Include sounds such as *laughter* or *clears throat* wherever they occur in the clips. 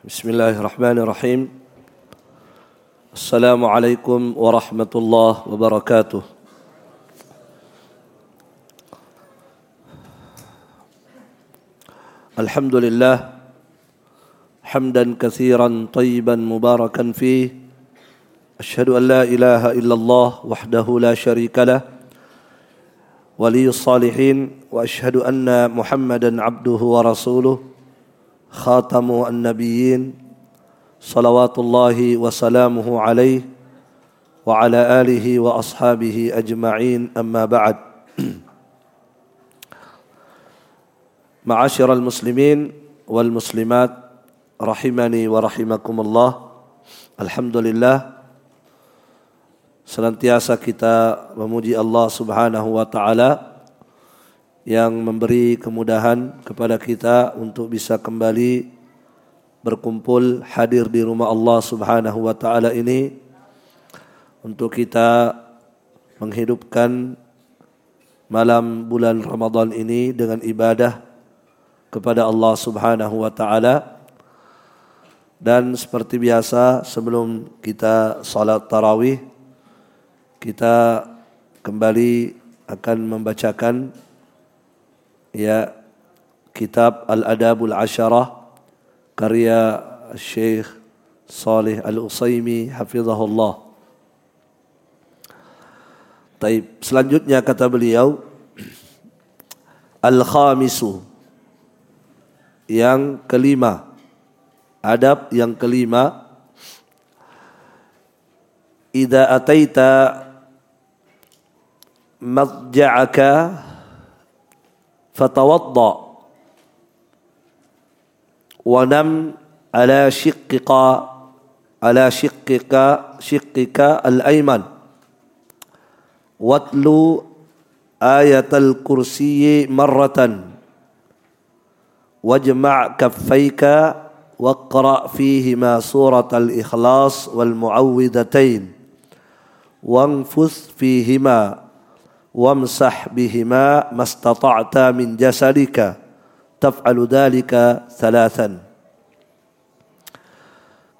بسم الله الرحمن الرحيم. السلام عليكم ورحمة الله وبركاته. الحمد لله حمدا كثيرا طيبا مباركا فيه. أشهد أن لا إله إلا الله وحده لا شريك له. ولي الصالحين وأشهد أن محمدا عبده ورسوله. خاتم النبيين صلوات الله وسلامه عليه وعلى آله وأصحابه أجمعين. أما بعد معاشر المسلمين والمسلمات رحمني ورحمكم الله. الحمد لله senantiasa kita memuji Allah Subhanahu wa taala yang memberi kemudahan kepada kita untuk bisa kembali berkumpul hadir di rumah Allah Subhanahu wa taala ini untuk kita menghidupkan malam bulan Ramadan ini dengan ibadah kepada Allah Subhanahu wa taala. Dan seperti biasa sebelum kita salat tarawih kita kembali akan membacakan ya kitab Al-Adabul Asyarah karya Syekh Salih Al-Usaimi hafizahullah. Taib. Selanjutnya kata beliau Al-Khamisu yang kelima adab yang kelima Ida ataita madja'aka فتوضأ ونم على شقك على شقك شقك الأيمن. واتلو آية الكرسي مرة. واجمع كفيك واقرأ فيهما سورة الإخلاص والمعوذتين. وانفث فيهما wamsah bihima mastata'ta min jasadika taf'alu dhalika thalathan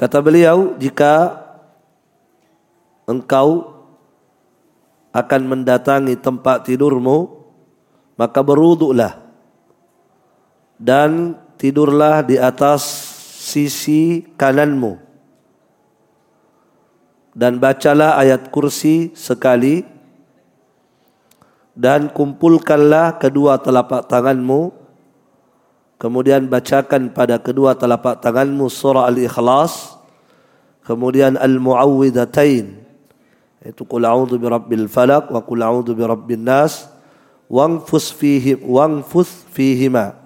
Kata beliau jika engkau akan mendatangi tempat tidurmu maka berwuduklah dan tidurlah di atas sisi kananmu dan bacalah ayat kursi sekali dan kumpulkanlah kedua telapak tanganmu. Kemudian bacakan pada kedua telapak tanganmu surah al-ikhlas. Kemudian al-muawwidatain itu qul a'udzu birabbil falaq wa qul a'udzu birabbin nas. Wangfus fihi wangfus fihima.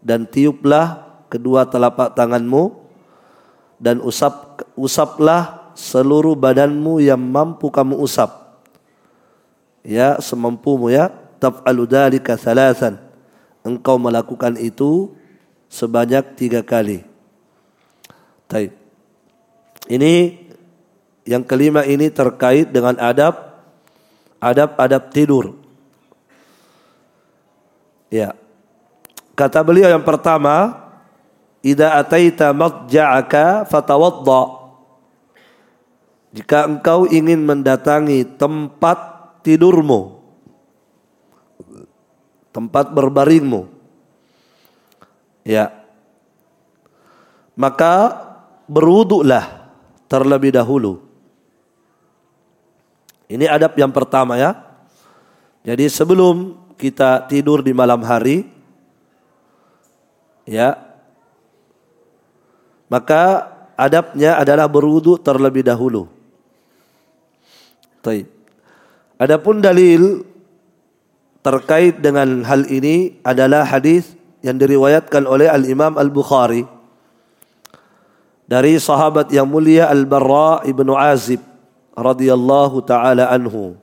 Dan tiuplah kedua telapak tanganmu. Dan usap usaplah seluruh badanmu yang mampu kamu usap ya semampumu ya. Taf'alu dzalika thalathan. Engkau melakukan itu sebanyak tiga kali. Taib. ini yang kelima ini terkait dengan adab. Adab-adab tidur. Ya. Kata beliau yang pertama idza ataita madja'aka fatawadda. Jika engkau ingin mendatangi tempat tidurmu, tempat berbaringmu. Ya. Maka berwuduklah terlebih dahulu. Ini adab yang pertama ya. Jadi sebelum kita tidur di malam hari, ya, maka adabnya adalah berwudu terlebih dahulu. Taib. Adapun dalil terkait dengan hal ini adalah hadis yang diriwayatkan oleh Al Imam Al Bukhari dari sahabat yang mulia Al Barra ibnu Azib radhiyallahu taala anhu.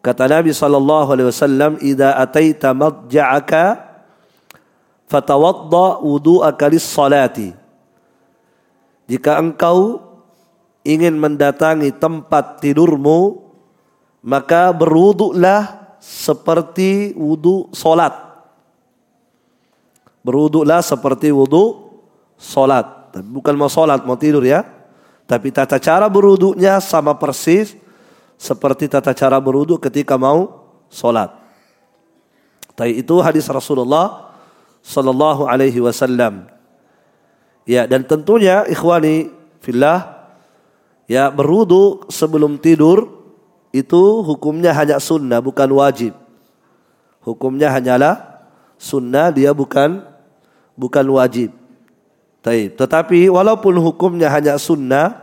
Kata Nabi sallallahu alaihi wasallam, "Idza ataita madja'aka fatawadda wudu'aka lis-salati." Jika engkau ingin mendatangi tempat tidurmu, maka berwuduklah seperti wudu solat. Berwuduklah seperti wudu solat. Tapi bukan mau sholat, mau tidur ya. Tapi tata cara beruduknya sama persis seperti tata cara beruduk ketika mau sholat. Tapi itu hadis Rasulullah sallallahu alaihi wasallam. Ya, dan tentunya ikhwani fillah ya berudu sebelum tidur itu hukumnya hanya sunnah bukan wajib. Hukumnya hanyalah sunnah dia bukan bukan wajib. Taib. Tetapi walaupun hukumnya hanya sunnah,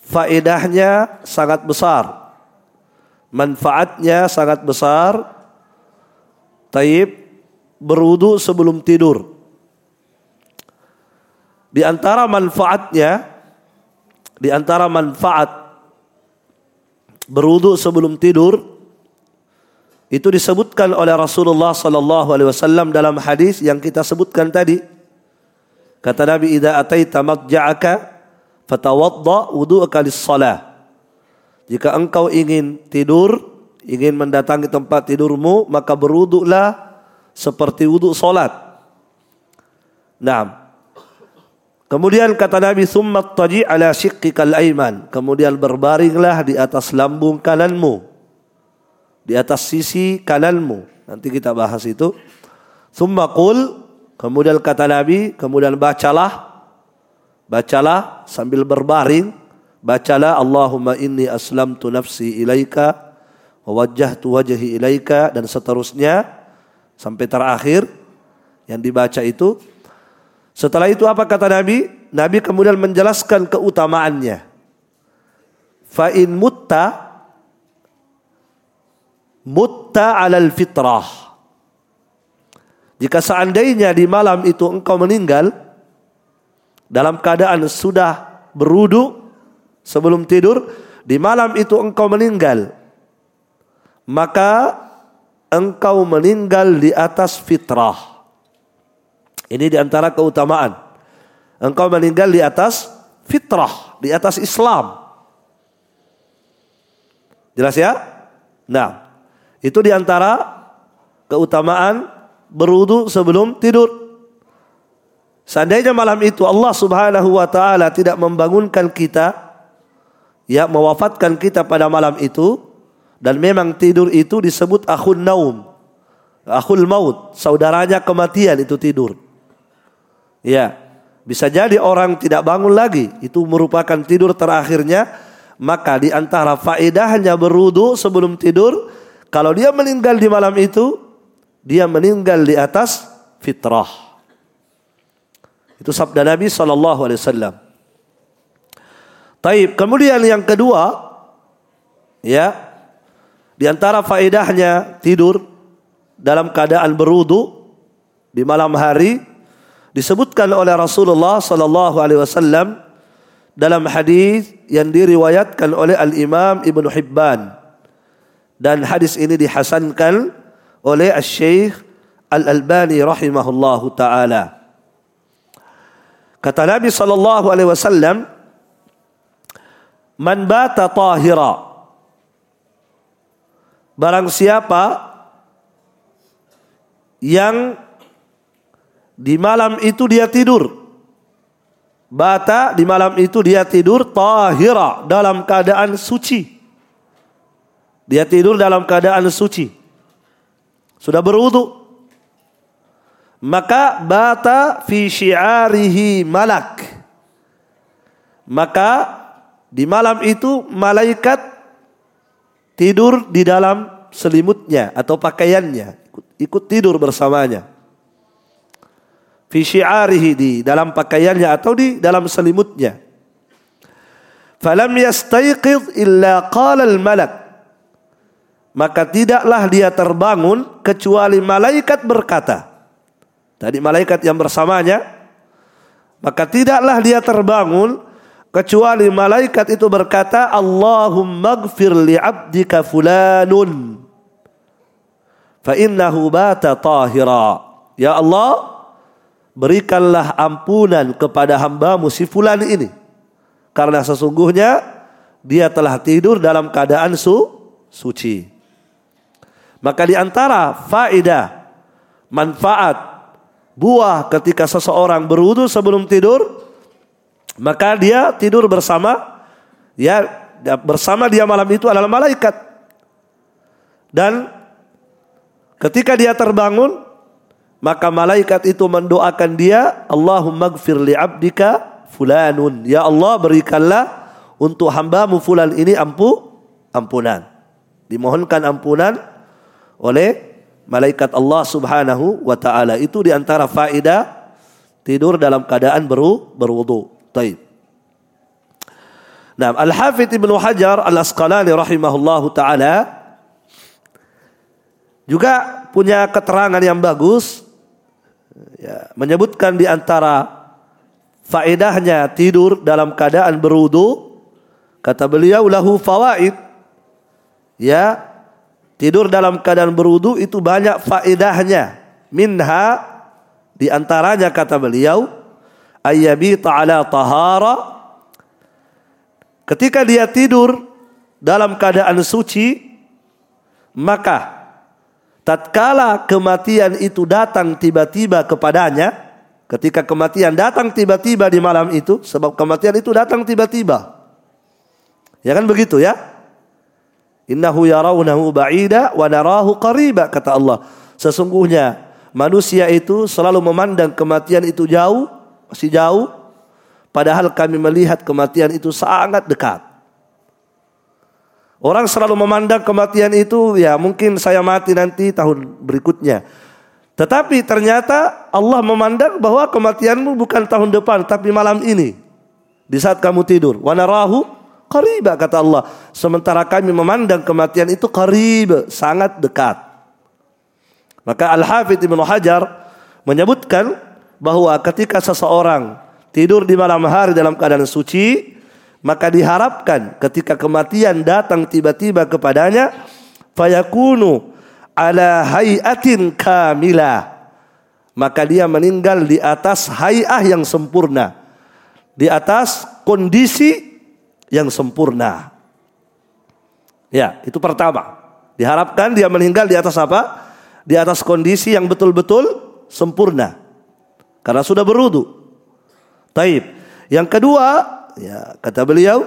faedahnya sangat besar. Manfaatnya sangat besar. Taib. Berudu sebelum tidur. Di antara manfaatnya, di antara manfaat berudu sebelum tidur, itu disebutkan oleh Rasulullah sallallahu alaihi wasallam dalam hadis yang kita sebutkan tadi. Kata Nabi, "Idza ataita madja'aka fatawadda wudu'aka lis-shalah." Jika engkau ingin tidur, ingin mendatangi tempat tidurmu, maka berwuduklah seperti wuduk salat. Nah, Kemudian kata Nabi, "Tsumma taji ala shiqqikal aiman." Kemudian berbaringlah di atas lambung kananmu di atas sisi kananmu. Nanti kita bahas itu. Summa qul, kemudian kata Nabi, kemudian bacalah, bacalah sambil berbaring, bacalah Allahumma inni aslamtu nafsi ilaika wa wajjahtu ilaika dan seterusnya sampai terakhir yang dibaca itu. Setelah itu apa kata Nabi? Nabi kemudian menjelaskan keutamaannya. Fa in mutta mutta alal fitrah. Jika seandainya di malam itu engkau meninggal dalam keadaan sudah berudu sebelum tidur, di malam itu engkau meninggal, maka engkau meninggal di atas fitrah. Ini di antara keutamaan. Engkau meninggal di atas fitrah, di atas Islam. Jelas ya? Nah, itu di antara keutamaan berudu sebelum tidur. Seandainya malam itu Allah subhanahu wa ta'ala tidak membangunkan kita, ya mewafatkan kita pada malam itu, dan memang tidur itu disebut akhun naum, akhul maut, saudaranya kematian itu tidur. Ya, bisa jadi orang tidak bangun lagi, itu merupakan tidur terakhirnya, maka di antara faedahnya berudu sebelum tidur, kalau dia meninggal di malam itu, dia meninggal di atas fitrah. Itu sabda Nabi wasallam. Taib. Kemudian yang kedua, ya, di antara faedahnya tidur dalam keadaan berudu di malam hari disebutkan oleh Rasulullah sallallahu alaihi wasallam dalam hadis yang diriwayatkan oleh Al Imam Ibnu Hibban dan hadis ini dihasankan oleh Syekh Al-Albani rahimahullahu taala. Kata Nabi sallallahu alaihi wasallam, "Man bata tahira" Barang siapa yang di malam itu dia tidur. Bata di malam itu dia tidur tahira dalam keadaan suci. Dia tidur dalam keadaan suci. Sudah berwudu. Maka bata fi syiarihi malak. Maka di malam itu malaikat tidur di dalam selimutnya atau pakaiannya. Ikut, ikut tidur bersamanya. Fi di dalam pakaiannya atau di dalam selimutnya. Falam yastayqidh illa qala al-malak maka tidaklah dia terbangun kecuali malaikat berkata. Tadi malaikat yang bersamanya, maka tidaklah dia terbangun kecuali malaikat itu berkata, Allahumma gfir li abdika fulanun. Fa innahu bata tahira. Ya Allah, berikanlah ampunan kepada hambamu si fulan ini. Karena sesungguhnya dia telah tidur dalam keadaan su suci. Maka di antara faedah, manfaat, buah ketika seseorang berwudu sebelum tidur Maka dia tidur bersama ya bersama dia malam itu adalah malaikat. Dan ketika dia terbangun maka malaikat itu mendoakan dia Allahumma gfir li abdika fulanun. Ya Allah berikanlah untuk hambamu fulan ini ampu ampunan. Dimohonkan ampunan oleh malaikat Allah Subhanahu wa taala. Itu di antara faedah tidur dalam keadaan beru berwudu. Taib. Nah, Al-Hafidh Ibnu Hajar Al-Asqalani rahimahullahu taala juga punya keterangan yang bagus ya, menyebutkan di antara faedahnya tidur dalam keadaan berwudu kata beliau lahu fawaid. Ya tidur dalam keadaan berwudu itu banyak faedahnya. Minha di antaranya kata beliau ayyabita ala tahara. Ketika dia tidur dalam keadaan suci maka tatkala kematian itu datang tiba-tiba kepadanya ketika kematian datang tiba-tiba di malam itu sebab kematian itu datang tiba-tiba. Ya kan begitu ya? Innahu yarawnahu ba'ida wa narahu qariba kata Allah. Sesungguhnya manusia itu selalu memandang kematian itu jauh, masih jauh, padahal kami melihat kematian itu sangat dekat. Orang selalu memandang kematian itu ya mungkin saya mati nanti tahun berikutnya. Tetapi ternyata Allah memandang bahwa kematianmu bukan tahun depan tapi malam ini. Di saat kamu tidur. Wanarahu qariba kata Allah. Sementara kami memandang kematian itu qarib, sangat dekat. Maka Al-Hafidh Ibnu Hajar menyebutkan bahwa ketika seseorang tidur di malam hari dalam keadaan suci, maka diharapkan ketika kematian datang tiba-tiba kepadanya, fayakunu ala hayatin kamila. Maka dia meninggal di atas hayah yang sempurna. Di atas kondisi yang sempurna. Ya, itu pertama. Diharapkan dia meninggal di atas apa? di atas kondisi yang betul-betul sempurna. Karena sudah berudu. Taib. Yang kedua, ya kata beliau,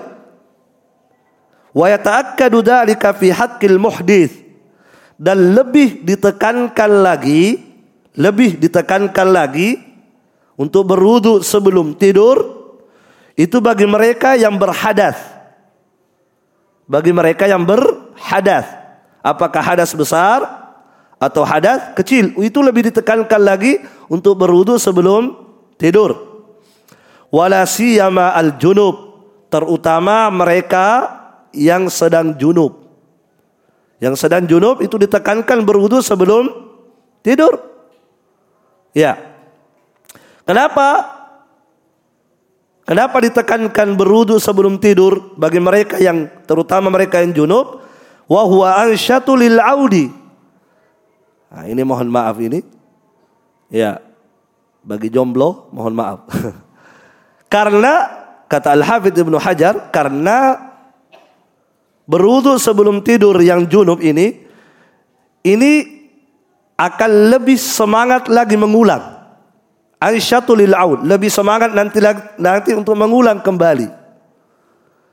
wa yata'akkadu dzalika fi haqqil muhdits dan lebih ditekankan lagi, lebih ditekankan lagi untuk berudu sebelum tidur itu bagi mereka yang berhadas. Bagi mereka yang berhadas. Apakah hadas besar atau hadas kecil itu lebih ditekankan lagi untuk berwudu sebelum tidur. Wala siyama al junub terutama mereka yang sedang junub. Yang sedang junub itu ditekankan berwudu sebelum tidur. Ya. Kenapa? Kenapa ditekankan berwudu sebelum tidur bagi mereka yang terutama mereka yang junub? Wa huwa ansyatu lil audi Nah, ini mohon maaf ini. Ya. Bagi jomblo mohon maaf. *laughs* karena kata Al-Hafidz Ibnu Hajar karena berwudu sebelum tidur yang junub ini ini akan lebih semangat lagi mengulang. Aisyatu lil aud, lebih semangat nanti nanti untuk mengulang kembali.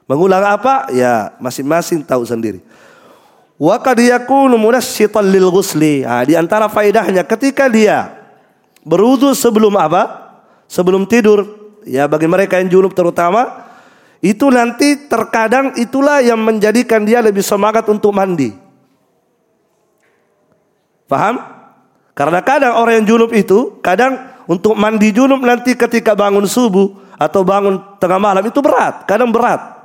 Mengulang apa? Ya, masing-masing tahu sendiri. Wa qad yakunu munassitan lil ghusli. Di antara faedahnya ketika dia berwudu sebelum apa? Sebelum tidur. Ya bagi mereka yang junub terutama itu nanti terkadang itulah yang menjadikan dia lebih semangat untuk mandi. Paham? Karena kadang orang yang junub itu kadang untuk mandi junub nanti ketika bangun subuh atau bangun tengah malam itu berat, kadang berat.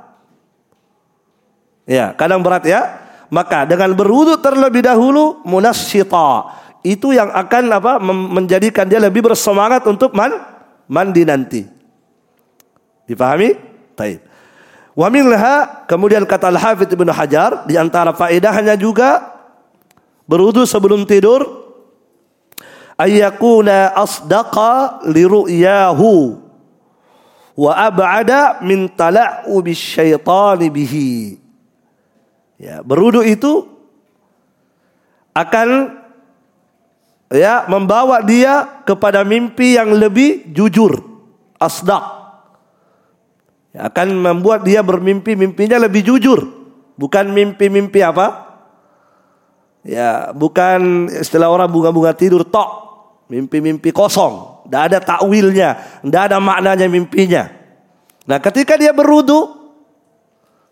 Ya, kadang berat ya. Maka dengan berwudu terlebih dahulu munasyita itu yang akan apa menjadikan dia lebih bersemangat untuk man, mandi nanti. Dipahami? Baik. Wa minha kemudian kata Al-Hafidz Ibnu Hajar di antara faedahnya juga berwudu sebelum tidur ayyakuna asdaqa li ru'yahu wa ab'ada min tala'ubi syaitani bihi Ya, berudu itu akan ya membawa dia kepada mimpi yang lebih jujur, asdak. Akan membuat dia bermimpi mimpinya lebih jujur. Bukan mimpi-mimpi apa? Ya bukan istilah orang bunga-bunga tidur tok. Mimpi-mimpi kosong. Tidak ada takwilnya tidak ada maknanya mimpinya. Nah ketika dia berudu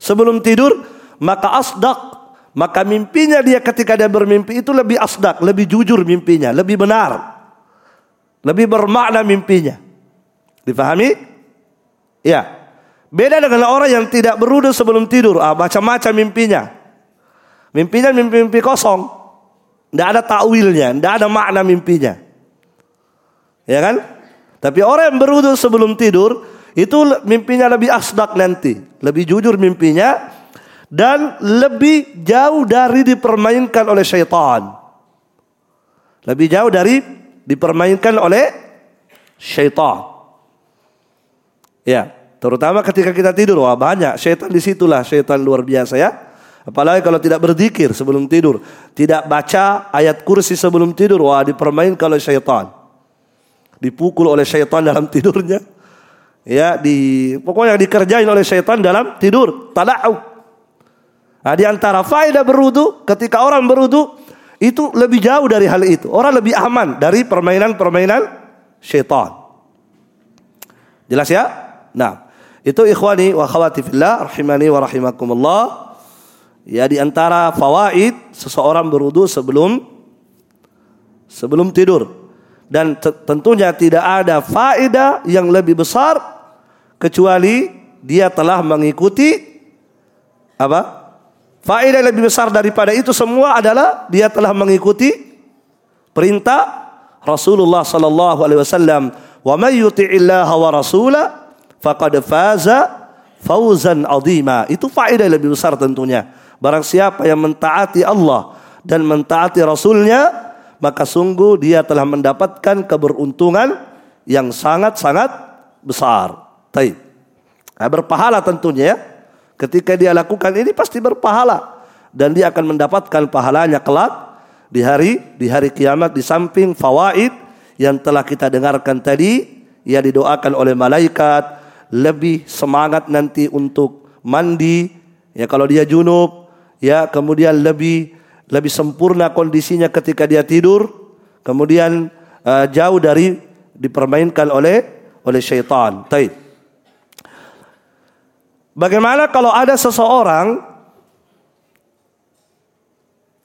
sebelum tidur maka asdak maka mimpinya dia ketika dia bermimpi itu lebih asdak lebih jujur mimpinya lebih benar. Lebih bermakna mimpinya. Difahami? Ya Beda dengan orang yang tidak berudu sebelum tidur. Ah, macam-macam mimpinya. Mimpinya mimpi-mimpi kosong. Tidak ada takwilnya, tidak ada makna mimpinya. Ya kan? Tapi orang yang berudu sebelum tidur, itu mimpinya lebih asdak nanti. Lebih jujur mimpinya. Dan lebih jauh dari dipermainkan oleh syaitan. Lebih jauh dari dipermainkan oleh syaitan. Ya. Terutama ketika kita tidur, wah banyak syaitan di situlah syaitan luar biasa ya. Apalagi kalau tidak berzikir sebelum tidur, tidak baca ayat kursi sebelum tidur, wah dipermainkan oleh syaitan. Dipukul oleh syaitan dalam tidurnya. Ya, di pokoknya dikerjain oleh syaitan dalam tidur. Tala'u. Nah, di antara faedah berudu, ketika orang berudu, itu lebih jauh dari hal itu. Orang lebih aman dari permainan-permainan syaitan. Jelas ya? Nah, itu ikhwani wa khawati fillah rahimani wa rahimakumullah. Ya di antara fawaid seseorang berudu sebelum sebelum tidur. Dan tentunya tidak ada faedah yang lebih besar kecuali dia telah mengikuti apa? Faedah yang lebih besar daripada itu semua adalah dia telah mengikuti perintah Rasulullah sallallahu alaihi wasallam, "Wa may yuti'illah wa rasulahu faqad faza fauzan azima. Itu faedah lebih besar tentunya. Barang siapa yang mentaati Allah dan mentaati Rasulnya, maka sungguh dia telah mendapatkan keberuntungan yang sangat-sangat besar. Taib. Nah, berpahala tentunya ya. Ketika dia lakukan ini pasti berpahala dan dia akan mendapatkan pahalanya kelak di hari di hari kiamat di samping fawaid yang telah kita dengarkan tadi ia didoakan oleh malaikat lebih semangat nanti untuk mandi ya kalau dia junub ya kemudian lebih lebih sempurna kondisinya ketika dia tidur kemudian uh, jauh dari dipermainkan oleh oleh syaitan. Taib. Bagaimana kalau ada seseorang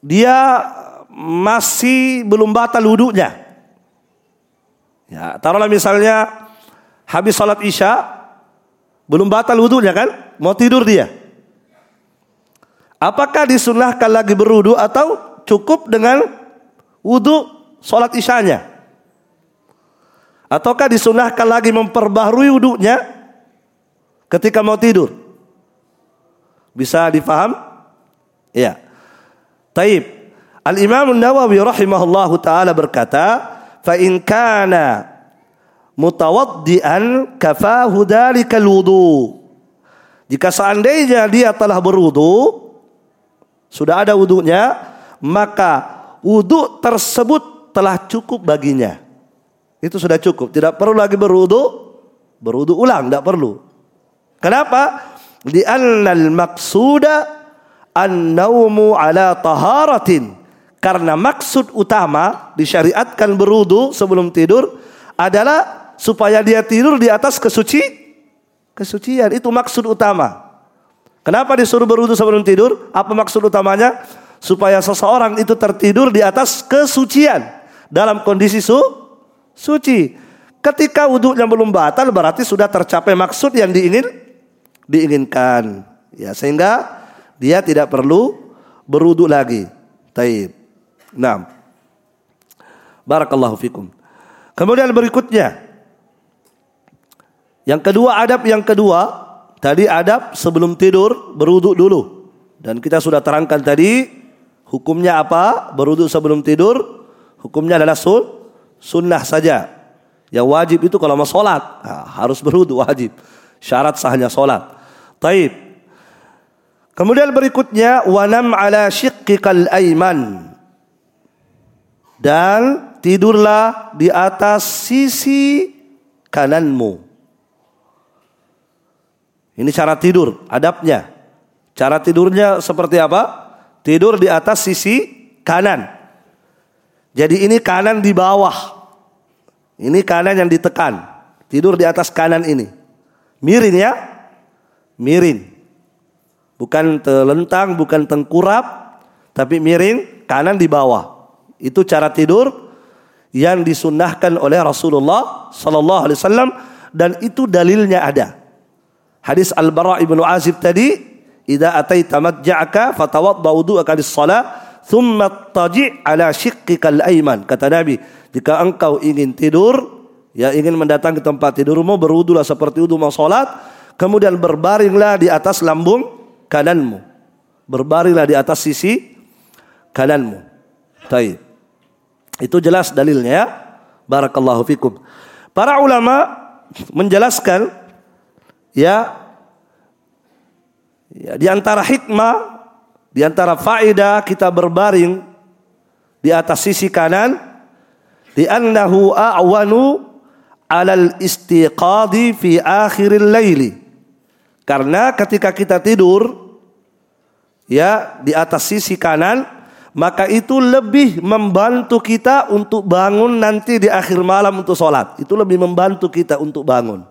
dia masih belum batal wudhunya? Ya, taruhlah misalnya habis salat Isya belum batal wudhunya kan? Mau tidur dia. Apakah disunahkan lagi berwudhu atau cukup dengan wudhu sholat isyanya? Ataukah disunahkan lagi memperbaharui wudhunya ketika mau tidur? Bisa difaham? Ya. Taib. Al-Imam Nawawi rahimahullahu taala berkata, "Fa in kana mutawaddian kafahu dalikal wudu. Jika seandainya dia telah berwudu, sudah ada wudunya, maka wudu tersebut telah cukup baginya. Itu sudah cukup, tidak perlu lagi berwudu, berwudu ulang, tidak perlu. Kenapa? Di annal maksuda an-naumu ala taharatin. Karena maksud utama disyariatkan berwudu sebelum tidur adalah supaya dia tidur di atas kesuci kesucian. Itu maksud utama. Kenapa disuruh berwudu sebelum tidur? Apa maksud utamanya? Supaya seseorang itu tertidur di atas kesucian dalam kondisi su suci. Ketika wudhunya belum batal berarti sudah tercapai maksud yang diingin diinginkan. Ya, sehingga dia tidak perlu berwudu lagi. Taib. Nah. Barakallahu fikum. Kemudian berikutnya yang kedua adab yang kedua tadi adab sebelum tidur beruduk dulu. Dan kita sudah terangkan tadi hukumnya apa? Beruduk sebelum tidur hukumnya adalah sun, sunnah saja. Yang wajib itu kalau mau sholat nah, harus beruduk wajib. Syarat sahnya sholat. Taib. Kemudian berikutnya wanam ala syiqqikal aiman. Dan tidurlah di atas sisi kananmu. Ini cara tidur, adabnya. Cara tidurnya seperti apa? Tidur di atas sisi kanan. Jadi ini kanan di bawah. Ini kanan yang ditekan. Tidur di atas kanan ini. Miring ya. Miring. Bukan telentang, bukan tengkurap, tapi miring kanan di bawah. Itu cara tidur yang disunnahkan oleh Rasulullah sallallahu alaihi wasallam dan itu dalilnya ada. Hadis Al-Bara ibnu Azib tadi, "Idza ataita madja'aka fatawadda wudu'aka lis-shalah, thumma taji' ala shiqqikal ayman." Kata Nabi, jika engkau ingin tidur, ya ingin mendatangi tempat tidurmu, berwudulah seperti wudu mau salat, kemudian berbaringlah di atas lambung kananmu. Berbaringlah di atas sisi kananmu. Baik. Itu jelas dalilnya ya. Barakallahu fikum. Para ulama menjelaskan ya ya di antara hikmah di antara faedah kita berbaring di atas sisi kanan di annahu a'wanu alal istiqadi fi akhiril laili karena ketika kita tidur ya di atas sisi kanan maka itu lebih membantu kita untuk bangun nanti di akhir malam untuk sholat. Itu lebih membantu kita untuk bangun.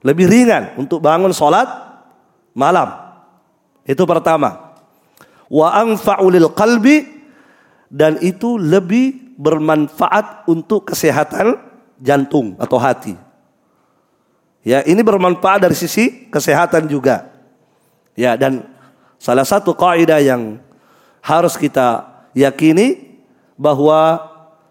Lebih ringan untuk bangun sholat malam. Itu pertama. Wa anfa'ulil qalbi dan itu lebih bermanfaat untuk kesehatan jantung atau hati. Ya, ini bermanfaat dari sisi kesehatan juga. Ya, dan salah satu kaidah yang harus kita yakini bahwa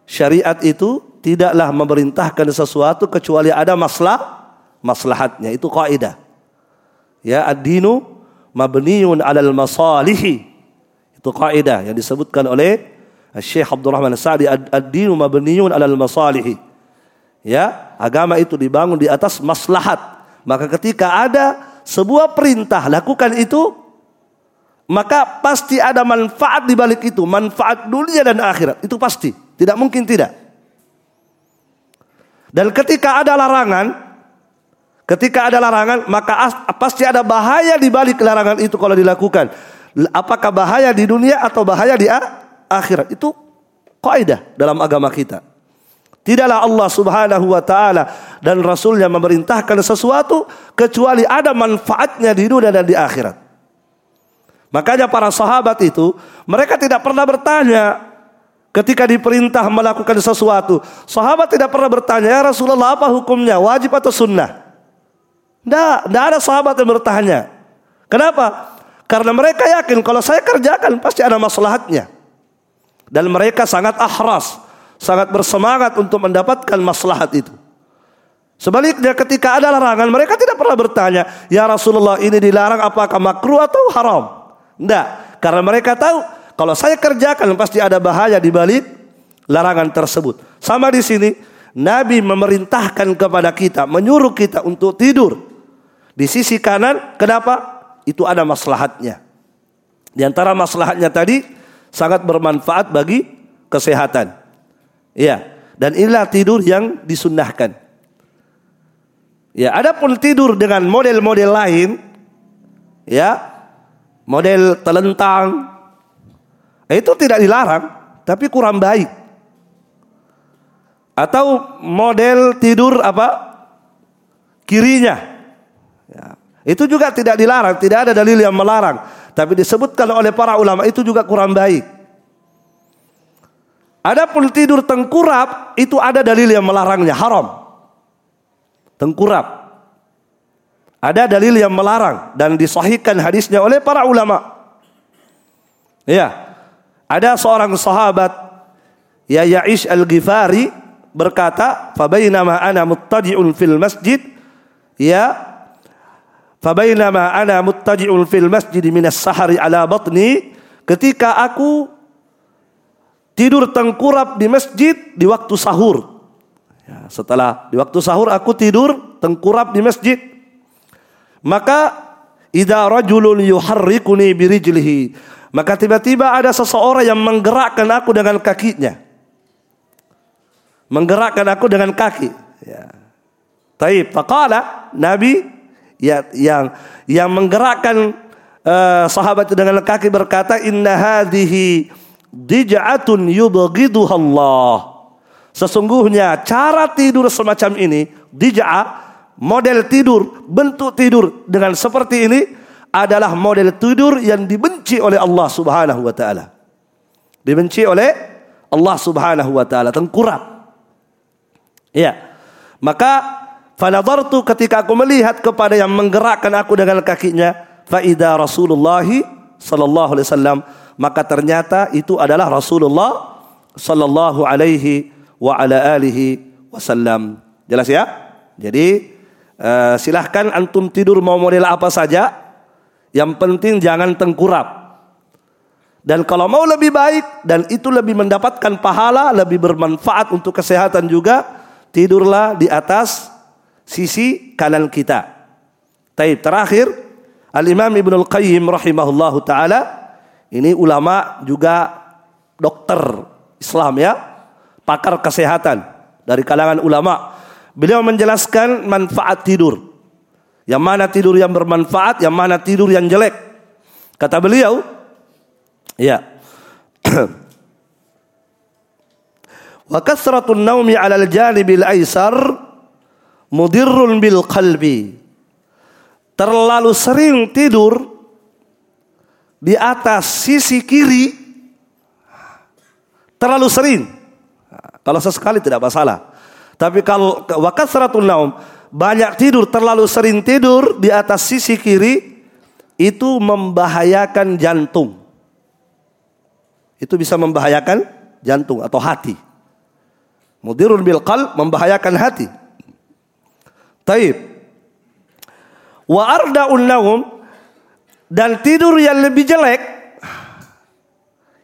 syariat itu tidaklah memerintahkan sesuatu kecuali ada maslah maslahatnya itu kaidah ya ad-dinu mabniun 'alal masalihi. Itu kaidah yang disebutkan oleh Syekh Abdurrahman Sa'di. Ad-dinu mabniun 'alal masalihi. Ya agama itu dibangun di atas maslahat. Maka ketika ada sebuah perintah lakukan itu maka pasti ada manfaat di balik itu, manfaat dunia dan akhirat. Itu pasti, tidak mungkin tidak. Dan ketika ada larangan, ketika ada larangan, maka pasti ada bahaya di balik larangan itu kalau dilakukan. Apakah bahaya di dunia atau bahaya di akhirat? Itu kaidah dalam agama kita. Tidaklah Allah Subhanahu wa taala dan rasulnya memerintahkan sesuatu kecuali ada manfaatnya di dunia dan di akhirat. Makanya para sahabat itu mereka tidak pernah bertanya ketika diperintah melakukan sesuatu. Sahabat tidak pernah bertanya, "Ya Rasulullah, apa hukumnya? Wajib atau sunnah?" Tidak, tidak ada sahabat yang bertanya. Kenapa? Karena mereka yakin kalau saya kerjakan pasti ada maslahatnya. Dan mereka sangat ahras, sangat bersemangat untuk mendapatkan maslahat itu. Sebaliknya ketika ada larangan mereka tidak pernah bertanya, "Ya Rasulullah, ini dilarang apakah makruh atau haram?" Tidak, karena mereka tahu kalau saya kerjakan pasti ada bahaya di balik larangan tersebut. Sama di sini, Nabi memerintahkan kepada kita, menyuruh kita untuk tidur di sisi kanan. Kenapa? Itu ada maslahatnya. Di antara maslahatnya tadi sangat bermanfaat bagi kesehatan. Iya, dan inilah tidur yang disunnahkan. Ya, adapun tidur dengan model-model lain, ya model telentang. Itu tidak dilarang, tapi kurang baik. Atau model tidur apa? Kirinya. Ya. Itu juga tidak dilarang, tidak ada dalil yang melarang. Tapi disebutkan oleh para ulama itu juga kurang baik. Adapun tidur tengkurap itu ada dalil yang melarangnya, haram. Tengkurap. Ada dalil yang melarang dan disahihkan hadisnya oleh para ulama. Ya. Ada seorang sahabat ya Ya'ish Al-Ghifari berkata, "Fabainama ana muttaji'un fil masjid" ya Fabainama ana muttaji'un fil masjid minas sahari ala batni ketika aku tidur tengkurap di masjid di waktu sahur. Ya, setelah di waktu sahur aku tidur tengkurap di masjid. Maka idza rajulun yuharrikuni birijlihi maka tiba-tiba ada seseorang yang menggerakkan aku dengan kakinya. Menggerakkan aku dengan kaki. Ya. Taib. Faqala Nabi ya, yang yang menggerakkan uh, sahabat dengan kaki berkata inna hadhihi dij'atun yubghiduha Allah. Sesungguhnya cara tidur semacam ini dij'a model tidur, bentuk tidur dengan seperti ini adalah model tidur yang dibenci oleh Allah Subhanahu wa taala. Dibenci oleh Allah Subhanahu wa taala, tengkurap. Iya. Maka Fanadartu ketika aku melihat kepada yang menggerakkan aku dengan kakinya, faida Rasulullah sallallahu alaihi wasallam, maka ternyata itu adalah Rasulullah sallallahu alaihi wa ala alihi wasallam. Jelas ya? Jadi uh, silahkan antum tidur mau model apa saja, yang penting jangan tengkurap. Dan kalau mau lebih baik dan itu lebih mendapatkan pahala, lebih bermanfaat untuk kesehatan juga, tidurlah di atas sisi kanan kita. Taib terakhir Al-Imam Ibnu Al-Qayyim rahimahullahu taala ini ulama juga dokter Islam ya, pakar kesehatan dari kalangan ulama. Beliau menjelaskan manfaat tidur. Yang mana tidur yang bermanfaat, yang mana tidur yang jelek. Kata beliau, ya. *clears throat* Wa kasratun naumi 'ala al-janibil aisar mudirrun bil qalbi. Terlalu sering tidur di atas sisi kiri terlalu sering. Kalau sesekali tidak masalah. Tapi kalau wakat seratul naum banyak tidur terlalu sering tidur di atas sisi kiri itu membahayakan jantung. Itu bisa membahayakan jantung atau hati. Mudirun bil qalb membahayakan hati. Taib. Wa naum dan tidur yang lebih jelek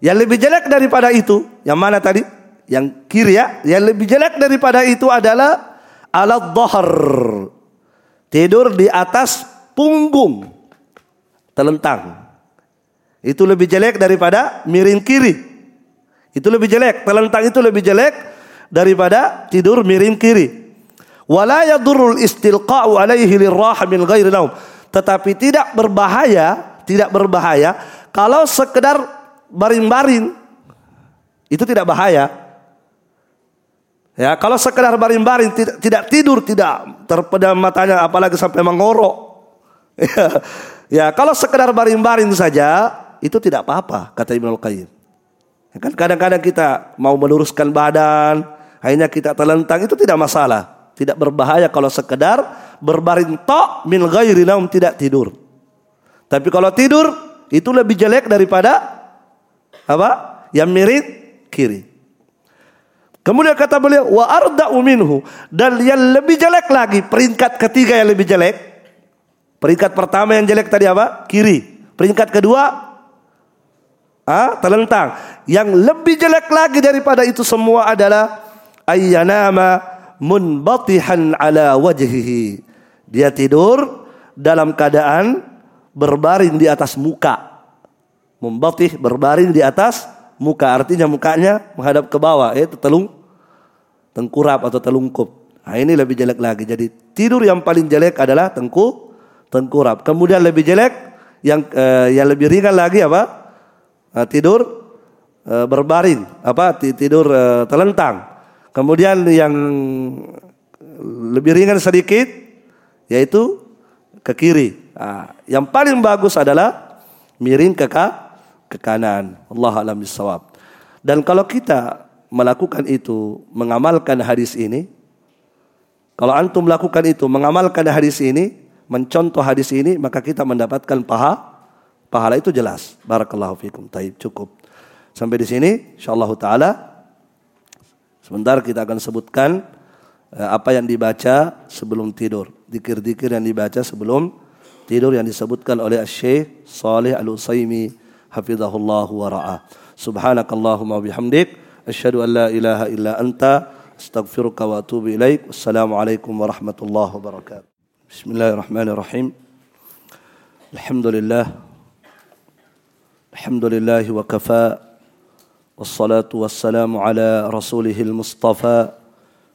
yang lebih jelek daripada itu yang mana tadi? Yang kiri ya, yang lebih jelek daripada itu adalah alat dhahar. Tidur di atas punggung telentang. Itu lebih jelek daripada miring kiri. Itu lebih jelek, telentang itu lebih jelek daripada tidur miring kiri. Wala yadurrul istilqa'u alaihi lirraha min ghairi naum. Tetapi tidak berbahaya, tidak berbahaya kalau sekedar baring-baring. Itu tidak bahaya. Ya, kalau sekedar baring-baring tidak, tidak tidur, tidak terpedam matanya apalagi sampai mengorok. *laughs* Ya, ya kalau sekedar baring-baring saja itu tidak apa-apa kata Ibnu Qayyim. Ya kan kadang-kadang kita mau meluruskan badan, akhirnya kita telentang itu tidak masalah. Tidak berbahaya kalau sekedar berbaring tok min ghairi naum tidak tidur. Tapi kalau tidur itu lebih jelek daripada apa? Yang miring kiri. Kemudian kata beliau wa arda'u minhu dan yang lebih jelek lagi peringkat ketiga yang lebih jelek. Peringkat pertama yang jelek tadi apa? Kiri. Peringkat kedua ah, telentang. Yang lebih jelek lagi daripada itu semua adalah ayyanama munbatihan ala wajhihi. Dia tidur dalam keadaan berbaring di atas muka. Membatih berbaring di atas muka. Artinya mukanya menghadap ke bawah. Itu telung tengkurap atau telungkup. Nah, ini lebih jelek lagi. Jadi tidur yang paling jelek adalah tengku tengkurap. Kemudian lebih jelek yang eh, yang lebih ringan lagi apa? Nah, tidur eh, berbaring, apa? Tidur eh, telentang. Kemudian yang lebih ringan sedikit yaitu ke kiri. Nah, yang paling bagus adalah miring ke ke kanan. Allah alam bisawab. Dan kalau kita melakukan itu, mengamalkan hadis ini, kalau antum melakukan itu, mengamalkan hadis ini, mencontoh hadis ini, maka kita mendapatkan paha. Pahala itu jelas. Barakallahu fikum. Taib cukup. Sampai di sini, insyaallah taala Sebentar kita akan sebutkan eh, apa yang dibaca sebelum tidur. Dikir-dikir yang dibaca sebelum tidur yang disebutkan oleh Syekh Saleh Al-Utsaimin hafizahullah wa ra'ah. Subhanakallahumma bihamdik asyhadu an la ilaha illa anta astaghfiruka wa atubu ilaik. Wassalamualaikum warahmatullahi wabarakatuh. Bismillahirrahmanirrahim. Alhamdulillah. Alhamdulillah wa kafa. والصلاة والسلام على رسوله المصطفى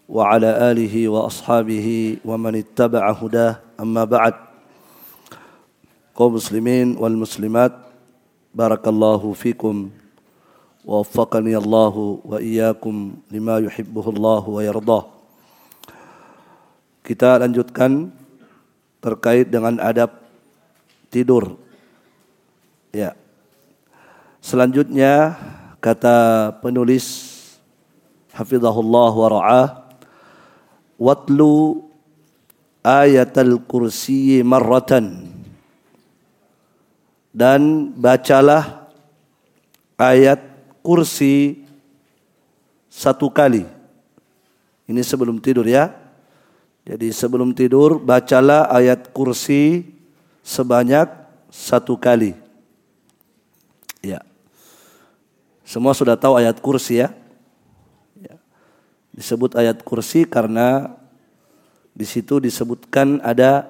وعلى آله وأصحابه ومن اتبع هداه أما بعد kaum muslimin wal muslimat barakallahu fikum wa waffaqani Allah wa iyyakum lima yuhibbuhu Allah wa yardah kita lanjutkan terkait dengan adab tidur ya selanjutnya kata penulis hafizahullah wa ra'ah watlu ayatul kursi marratan. Dan bacalah ayat kursi satu kali. Ini sebelum tidur ya. Jadi sebelum tidur bacalah ayat kursi sebanyak satu kali. Ya semua sudah tahu ayat kursi ya Disebut ayat kursi karena di situ disebutkan ada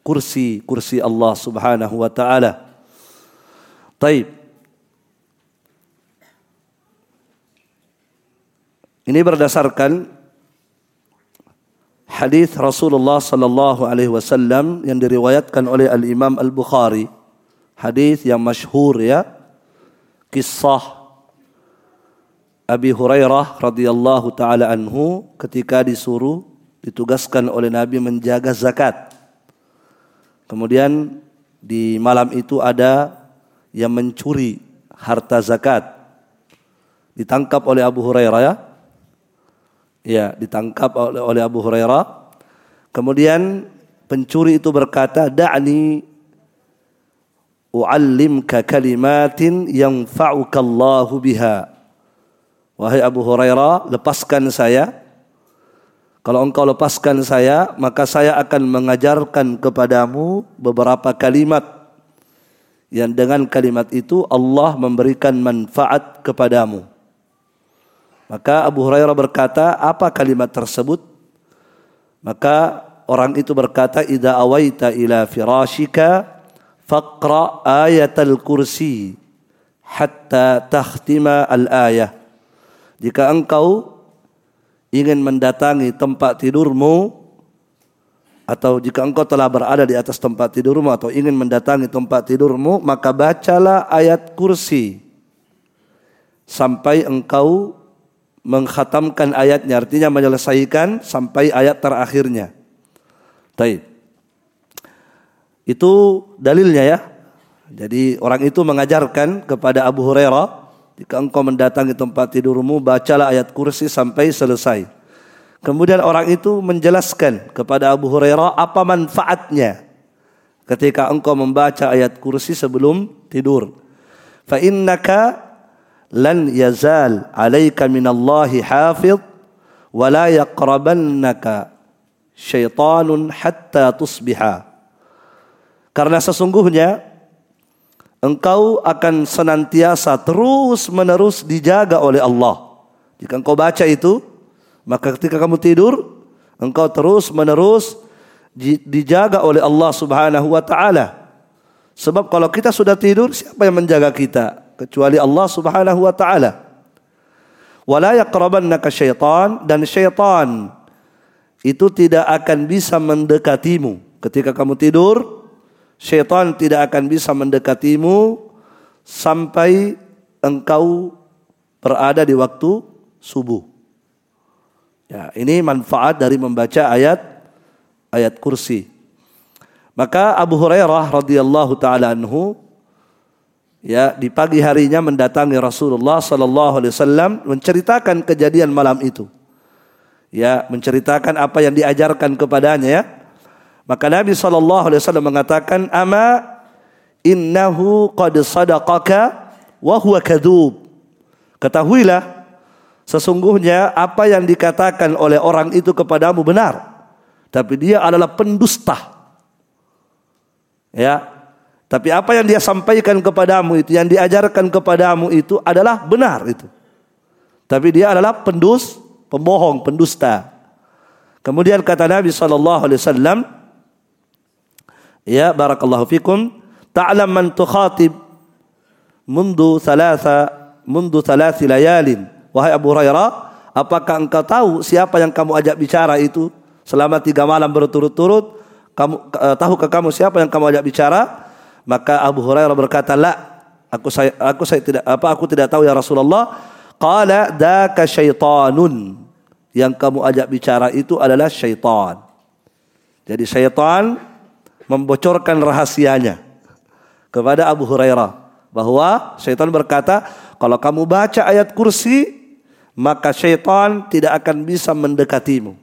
kursi, kursi Allah Subhanahu wa taala. Taib. Ini berdasarkan hadis Rasulullah sallallahu alaihi wasallam yang diriwayatkan oleh Al Imam Al Bukhari. Hadis yang masyhur ya. Kisah Abi Hurairah radhiyallahu taala anhu ketika disuruh ditugaskan oleh Nabi menjaga zakat. Kemudian di malam itu ada yang mencuri harta zakat. Ditangkap oleh Abu Hurairah ya. Ya, ditangkap oleh, oleh Abu Hurairah. Kemudian pencuri itu berkata, "Da'ni u'allimka kalimatin yanfa'uka Allahu biha." Wahai Abu Hurairah, lepaskan saya. Kalau engkau lepaskan saya, maka saya akan mengajarkan kepadamu beberapa kalimat yang dengan kalimat itu Allah memberikan manfaat kepadamu. Maka Abu Hurairah berkata, apa kalimat tersebut? Maka orang itu berkata, "Idza awaita ila firashika faqra ayatal kursi hatta takhtima al-ayah." Jika engkau ingin mendatangi tempat tidurmu atau jika engkau telah berada di atas tempat tidurmu atau ingin mendatangi tempat tidurmu maka bacalah ayat kursi sampai engkau menghatamkan ayatnya artinya menyelesaikan sampai ayat terakhirnya. Taib. Itu dalilnya ya. Jadi orang itu mengajarkan kepada Abu Hurairah jika engkau mendatangi tempat tidurmu, bacalah ayat kursi sampai selesai. Kemudian orang itu menjelaskan kepada Abu Hurairah apa manfaatnya ketika engkau membaca ayat kursi sebelum tidur. Fa innaka lan yazal alaika minallahi hafidh wa la yaqrabannaka syaitanun hatta tusbiha. Karena sesungguhnya engkau akan senantiasa terus menerus dijaga oleh Allah. Jika engkau baca itu, maka ketika kamu tidur, engkau terus menerus dijaga oleh Allah Subhanahu wa taala. Sebab kalau kita sudah tidur, siapa yang menjaga kita kecuali Allah Subhanahu wa taala? Wala yaqrabannaka syaitan dan syaitan itu tidak akan bisa mendekatimu ketika kamu tidur syaitan tidak akan bisa mendekatimu sampai engkau berada di waktu subuh. Ya, ini manfaat dari membaca ayat ayat kursi. Maka Abu Hurairah radhiyallahu taala anhu ya di pagi harinya mendatangi Rasulullah sallallahu alaihi wasallam menceritakan kejadian malam itu. Ya, menceritakan apa yang diajarkan kepadanya ya. Maka Nabi SAW mengatakan, Ama innahu qad sadaqaka wa huwa kadhub. Ketahuilah, sesungguhnya apa yang dikatakan oleh orang itu kepadamu benar. Tapi dia adalah pendusta. Ya, tapi apa yang dia sampaikan kepadamu itu, yang diajarkan kepadamu itu adalah benar itu. Tapi dia adalah pendus, pembohong, pendusta. Kemudian kata Nabi sallallahu alaihi wasallam, Ya barakallahu fikum. Ta'lam man tukhatib mundu thalatha mundu thalathi layalin. Wahai Abu Hurairah, apakah engkau tahu siapa yang kamu ajak bicara itu selama tiga malam berturut-turut? Kamu uh, tahukah kamu siapa yang kamu ajak bicara? Maka Abu Hurairah berkata, "La, aku saya aku saya tidak apa aku tidak tahu ya Rasulullah." Qala daka syaitanun. Yang kamu ajak bicara itu adalah syaitan. Jadi syaitan membocorkan rahasianya kepada Abu Hurairah bahwa syaitan berkata, kalau kamu baca ayat kursi, maka syaitan tidak akan bisa mendekatimu.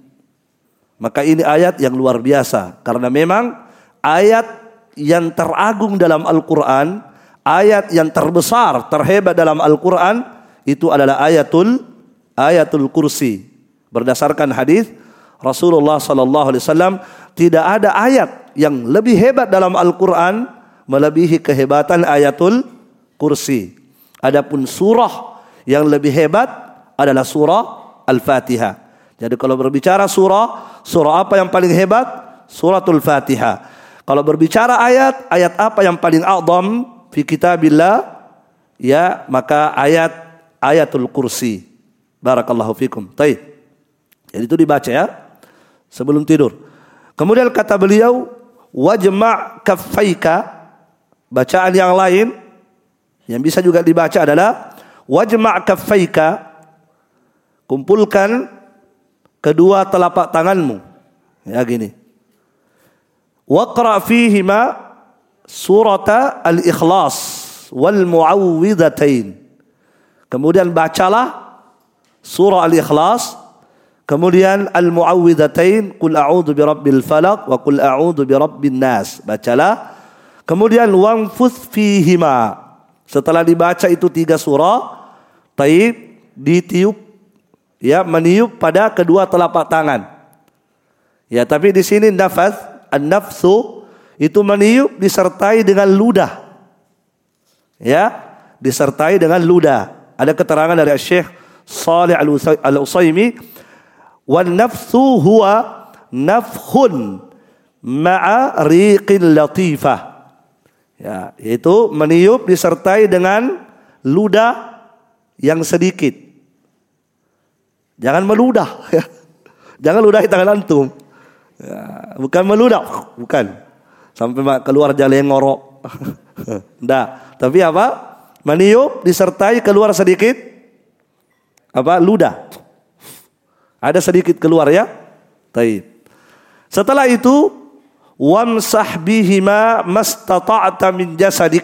Maka ini ayat yang luar biasa karena memang ayat yang teragung dalam Al-Qur'an, ayat yang terbesar, terhebat dalam Al-Qur'an itu adalah ayatul ayatul kursi. Berdasarkan hadis Rasulullah sallallahu alaihi wasallam tidak ada ayat yang lebih hebat dalam Al-Qur'an melebihi kehebatan ayatul kursi. Adapun surah yang lebih hebat adalah surah Al-Fatihah. Jadi kalau berbicara surah, surah apa yang paling hebat? Suratul Fatihah. Kalau berbicara ayat, ayat apa yang paling a'zam fi kitabillah? Ya, maka ayat ayatul kursi. Barakallahu fikum. Jadi itu dibaca ya sebelum tidur. Kemudian kata beliau, wajma' kaffaika. Bacaan yang lain yang bisa juga dibaca adalah wajma' kaffaika kumpulkan kedua telapak tanganmu. Ya gini. Waqra fihima surata al-ikhlas wal muawwidhatain. Kemudian bacalah surah al-ikhlas Kemudian al-muawwidhatain qul a'udzu birabbil falaq wa qul a'udzu birabbin nas. Bacalah. Kemudian wanfuth fihima. Setelah dibaca itu tiga surah, taib ditiup ya meniup pada kedua telapak tangan. Ya, tapi di sini nafas, an-nafsu itu meniup disertai dengan ludah. Ya, disertai dengan ludah. Ada keterangan dari Syekh Salih Al-Utsaimin, "Wan nafsu huwa nafhun ma'a riqin latifah." Ya, yaitu meniup disertai dengan ludah yang sedikit. Jangan meludah. Ya. *laughs* Jangan ludahi tangan antum. Ya, bukan meludah, bukan. Sampai keluar jalan ngorok. *laughs* Tidak. Tapi apa? Meniup disertai keluar sedikit apa? Ludah. Ada sedikit keluar ya. Taib. Setelah itu wamsah bihima mastata'ta min jasadik.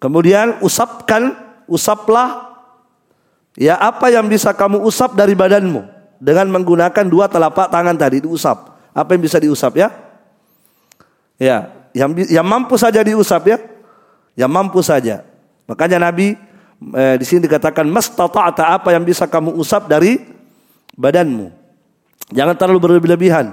Kemudian usapkan, usaplah Ya apa yang bisa kamu usap dari badanmu dengan menggunakan dua telapak tangan tadi diusap. Apa yang bisa diusap ya? Ya, yang yang mampu saja diusap ya. Yang mampu saja. Makanya Nabi eh, di sini dikatakan mastata'ta apa yang bisa kamu usap dari badanmu. Jangan terlalu berlebihan.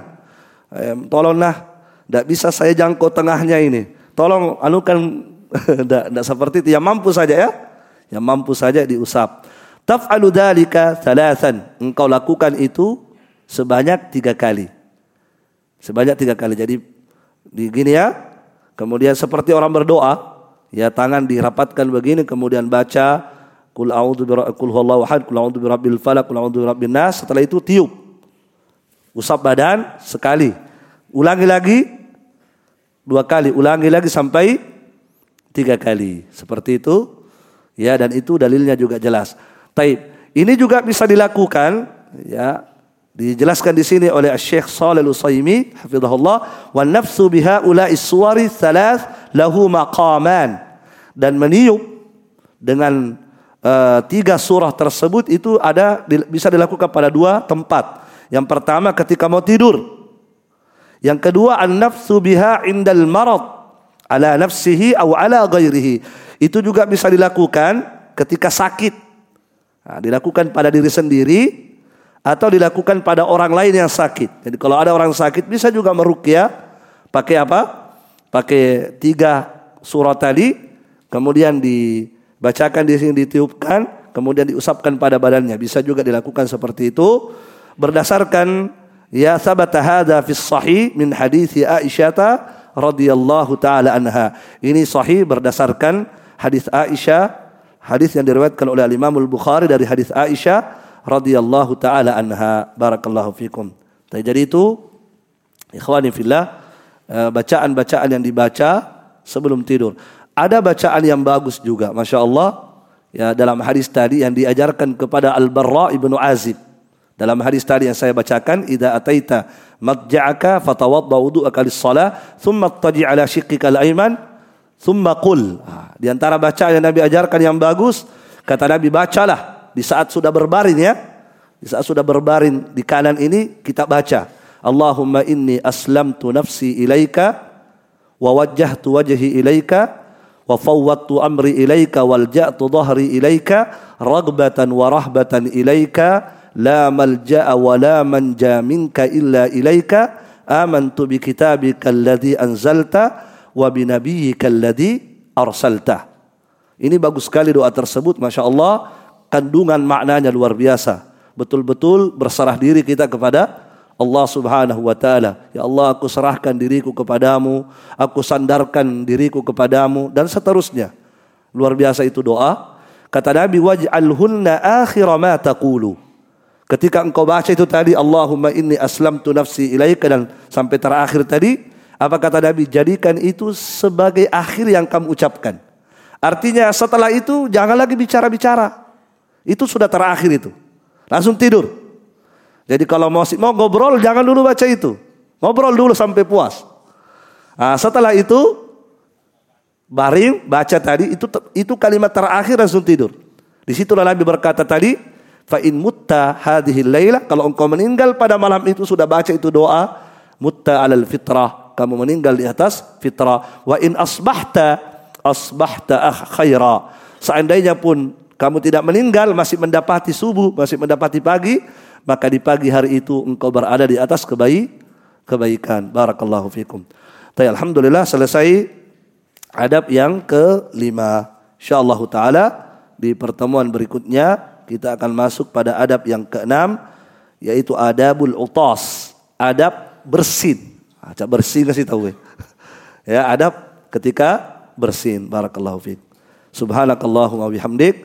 Eh, tolonglah, tidak bisa saya jangkau tengahnya ini. Tolong anukan, *laughs* tidak seperti itu. Yang mampu saja ya, yang mampu saja diusap. Taf'alu dhalika thalathan. Engkau lakukan itu sebanyak tiga kali. Sebanyak tiga kali. Jadi di gini ya. Kemudian seperti orang berdoa, ya tangan dirapatkan begini kemudian baca Kul a'udzu kul huwallahu ahad, kul a'udzu birabbil falaq, kul a'udzu birabbin nas. Setelah itu tiup. Usap badan sekali. Ulangi lagi dua kali, ulangi lagi sampai tiga kali. Seperti itu. Ya dan itu dalilnya juga jelas. Taib. Ini juga bisa dilakukan ya dijelaskan di sini oleh Syekh Shalih Al-Utsaimin hafizahullah wa nafsu biha ulai suwari thalath lahu maqaman dan meniup dengan uh, tiga surah tersebut itu ada bisa dilakukan pada dua tempat. Yang pertama ketika mau tidur. Yang kedua an-nafsu biha indal marad ala nafsihi atau ala ghairihi. Itu juga bisa dilakukan ketika sakit Nah, dilakukan pada diri sendiri atau dilakukan pada orang lain yang sakit. Jadi kalau ada orang sakit bisa juga merukyah pakai apa? Pakai tiga surat tadi, kemudian dibacakan di sini ditiupkan, kemudian diusapkan pada badannya. Bisa juga dilakukan seperti itu berdasarkan ya sabata hadza fi sahih min hadis Aisyah radhiyallahu taala anha. Ini sahih berdasarkan hadis Aisyah Hadis yang diriwayatkan oleh Imam Al-Bukhari dari hadis Aisyah radhiyallahu taala anha. Barakallahu fikum. Jadi itu ikhwani fillah eh, bacaan-bacaan yang dibaca sebelum tidur. Ada bacaan yang bagus juga, masya Allah. Ya dalam hadis tadi yang diajarkan kepada Al Barra ibnu Azib. Dalam hadis tadi yang saya bacakan, "Idza ataita madja'aka fatawadda wudu'aka lis-shalah, thumma taji ala shiqqika al-ayman, thumma qul." Di antara bacaan yang Nabi ajarkan yang bagus, kata Nabi bacalah di saat sudah berbaring ya. Di saat sudah berbaring di kanan ini kita baca, "Allahumma inni aslamtu nafsi ilaika wa wajjahtu wajhi ilaika wa fawwadtu amri ilaika wal ja'tu dhahri ilaika ragbatan wa rahbatan ilaika." la malja'a wa la manja minka illa ilaika amantu bi kitabika alladhi anzalta wa bi nabiyyika alladhi arsalta. Ini bagus sekali doa tersebut Masya Allah kandungan maknanya luar biasa. Betul-betul berserah diri kita kepada Allah Subhanahu wa taala. Ya Allah, aku serahkan diriku kepadamu, aku sandarkan diriku kepadamu dan seterusnya. Luar biasa itu doa. Kata Nabi waj'alhunna akhir ma taqulu. Ketika engkau baca itu tadi Allahumma inni aslamtu nafsi ilaika dan sampai terakhir tadi apa kata Nabi jadikan itu sebagai akhir yang kamu ucapkan. Artinya setelah itu jangan lagi bicara-bicara. Itu sudah terakhir itu. Langsung tidur. Jadi kalau mau mau ngobrol jangan dulu baca itu. Ngobrol dulu sampai puas. Nah, setelah itu baring baca tadi itu itu kalimat terakhir langsung tidur. Di situlah Nabi berkata tadi Fa in mutta hadhihi laila kalau engkau meninggal pada malam itu sudah baca itu doa mutta alal fitrah kamu meninggal di atas fitrah wa in asbahta asbahta khaira seandainya pun kamu tidak meninggal masih mendapati subuh masih mendapati pagi maka di pagi hari itu engkau berada di atas kebaik kebaikan barakallahu fikum Tapi alhamdulillah selesai adab yang kelima insyaallah taala di pertemuan berikutnya kita akan masuk pada adab yang keenam yaitu adabul utas, adab bersin. Acak bersin kasih tahu ya. ya, adab ketika bersin. Barakallahu fiik. Subhanakallahumma bihamdik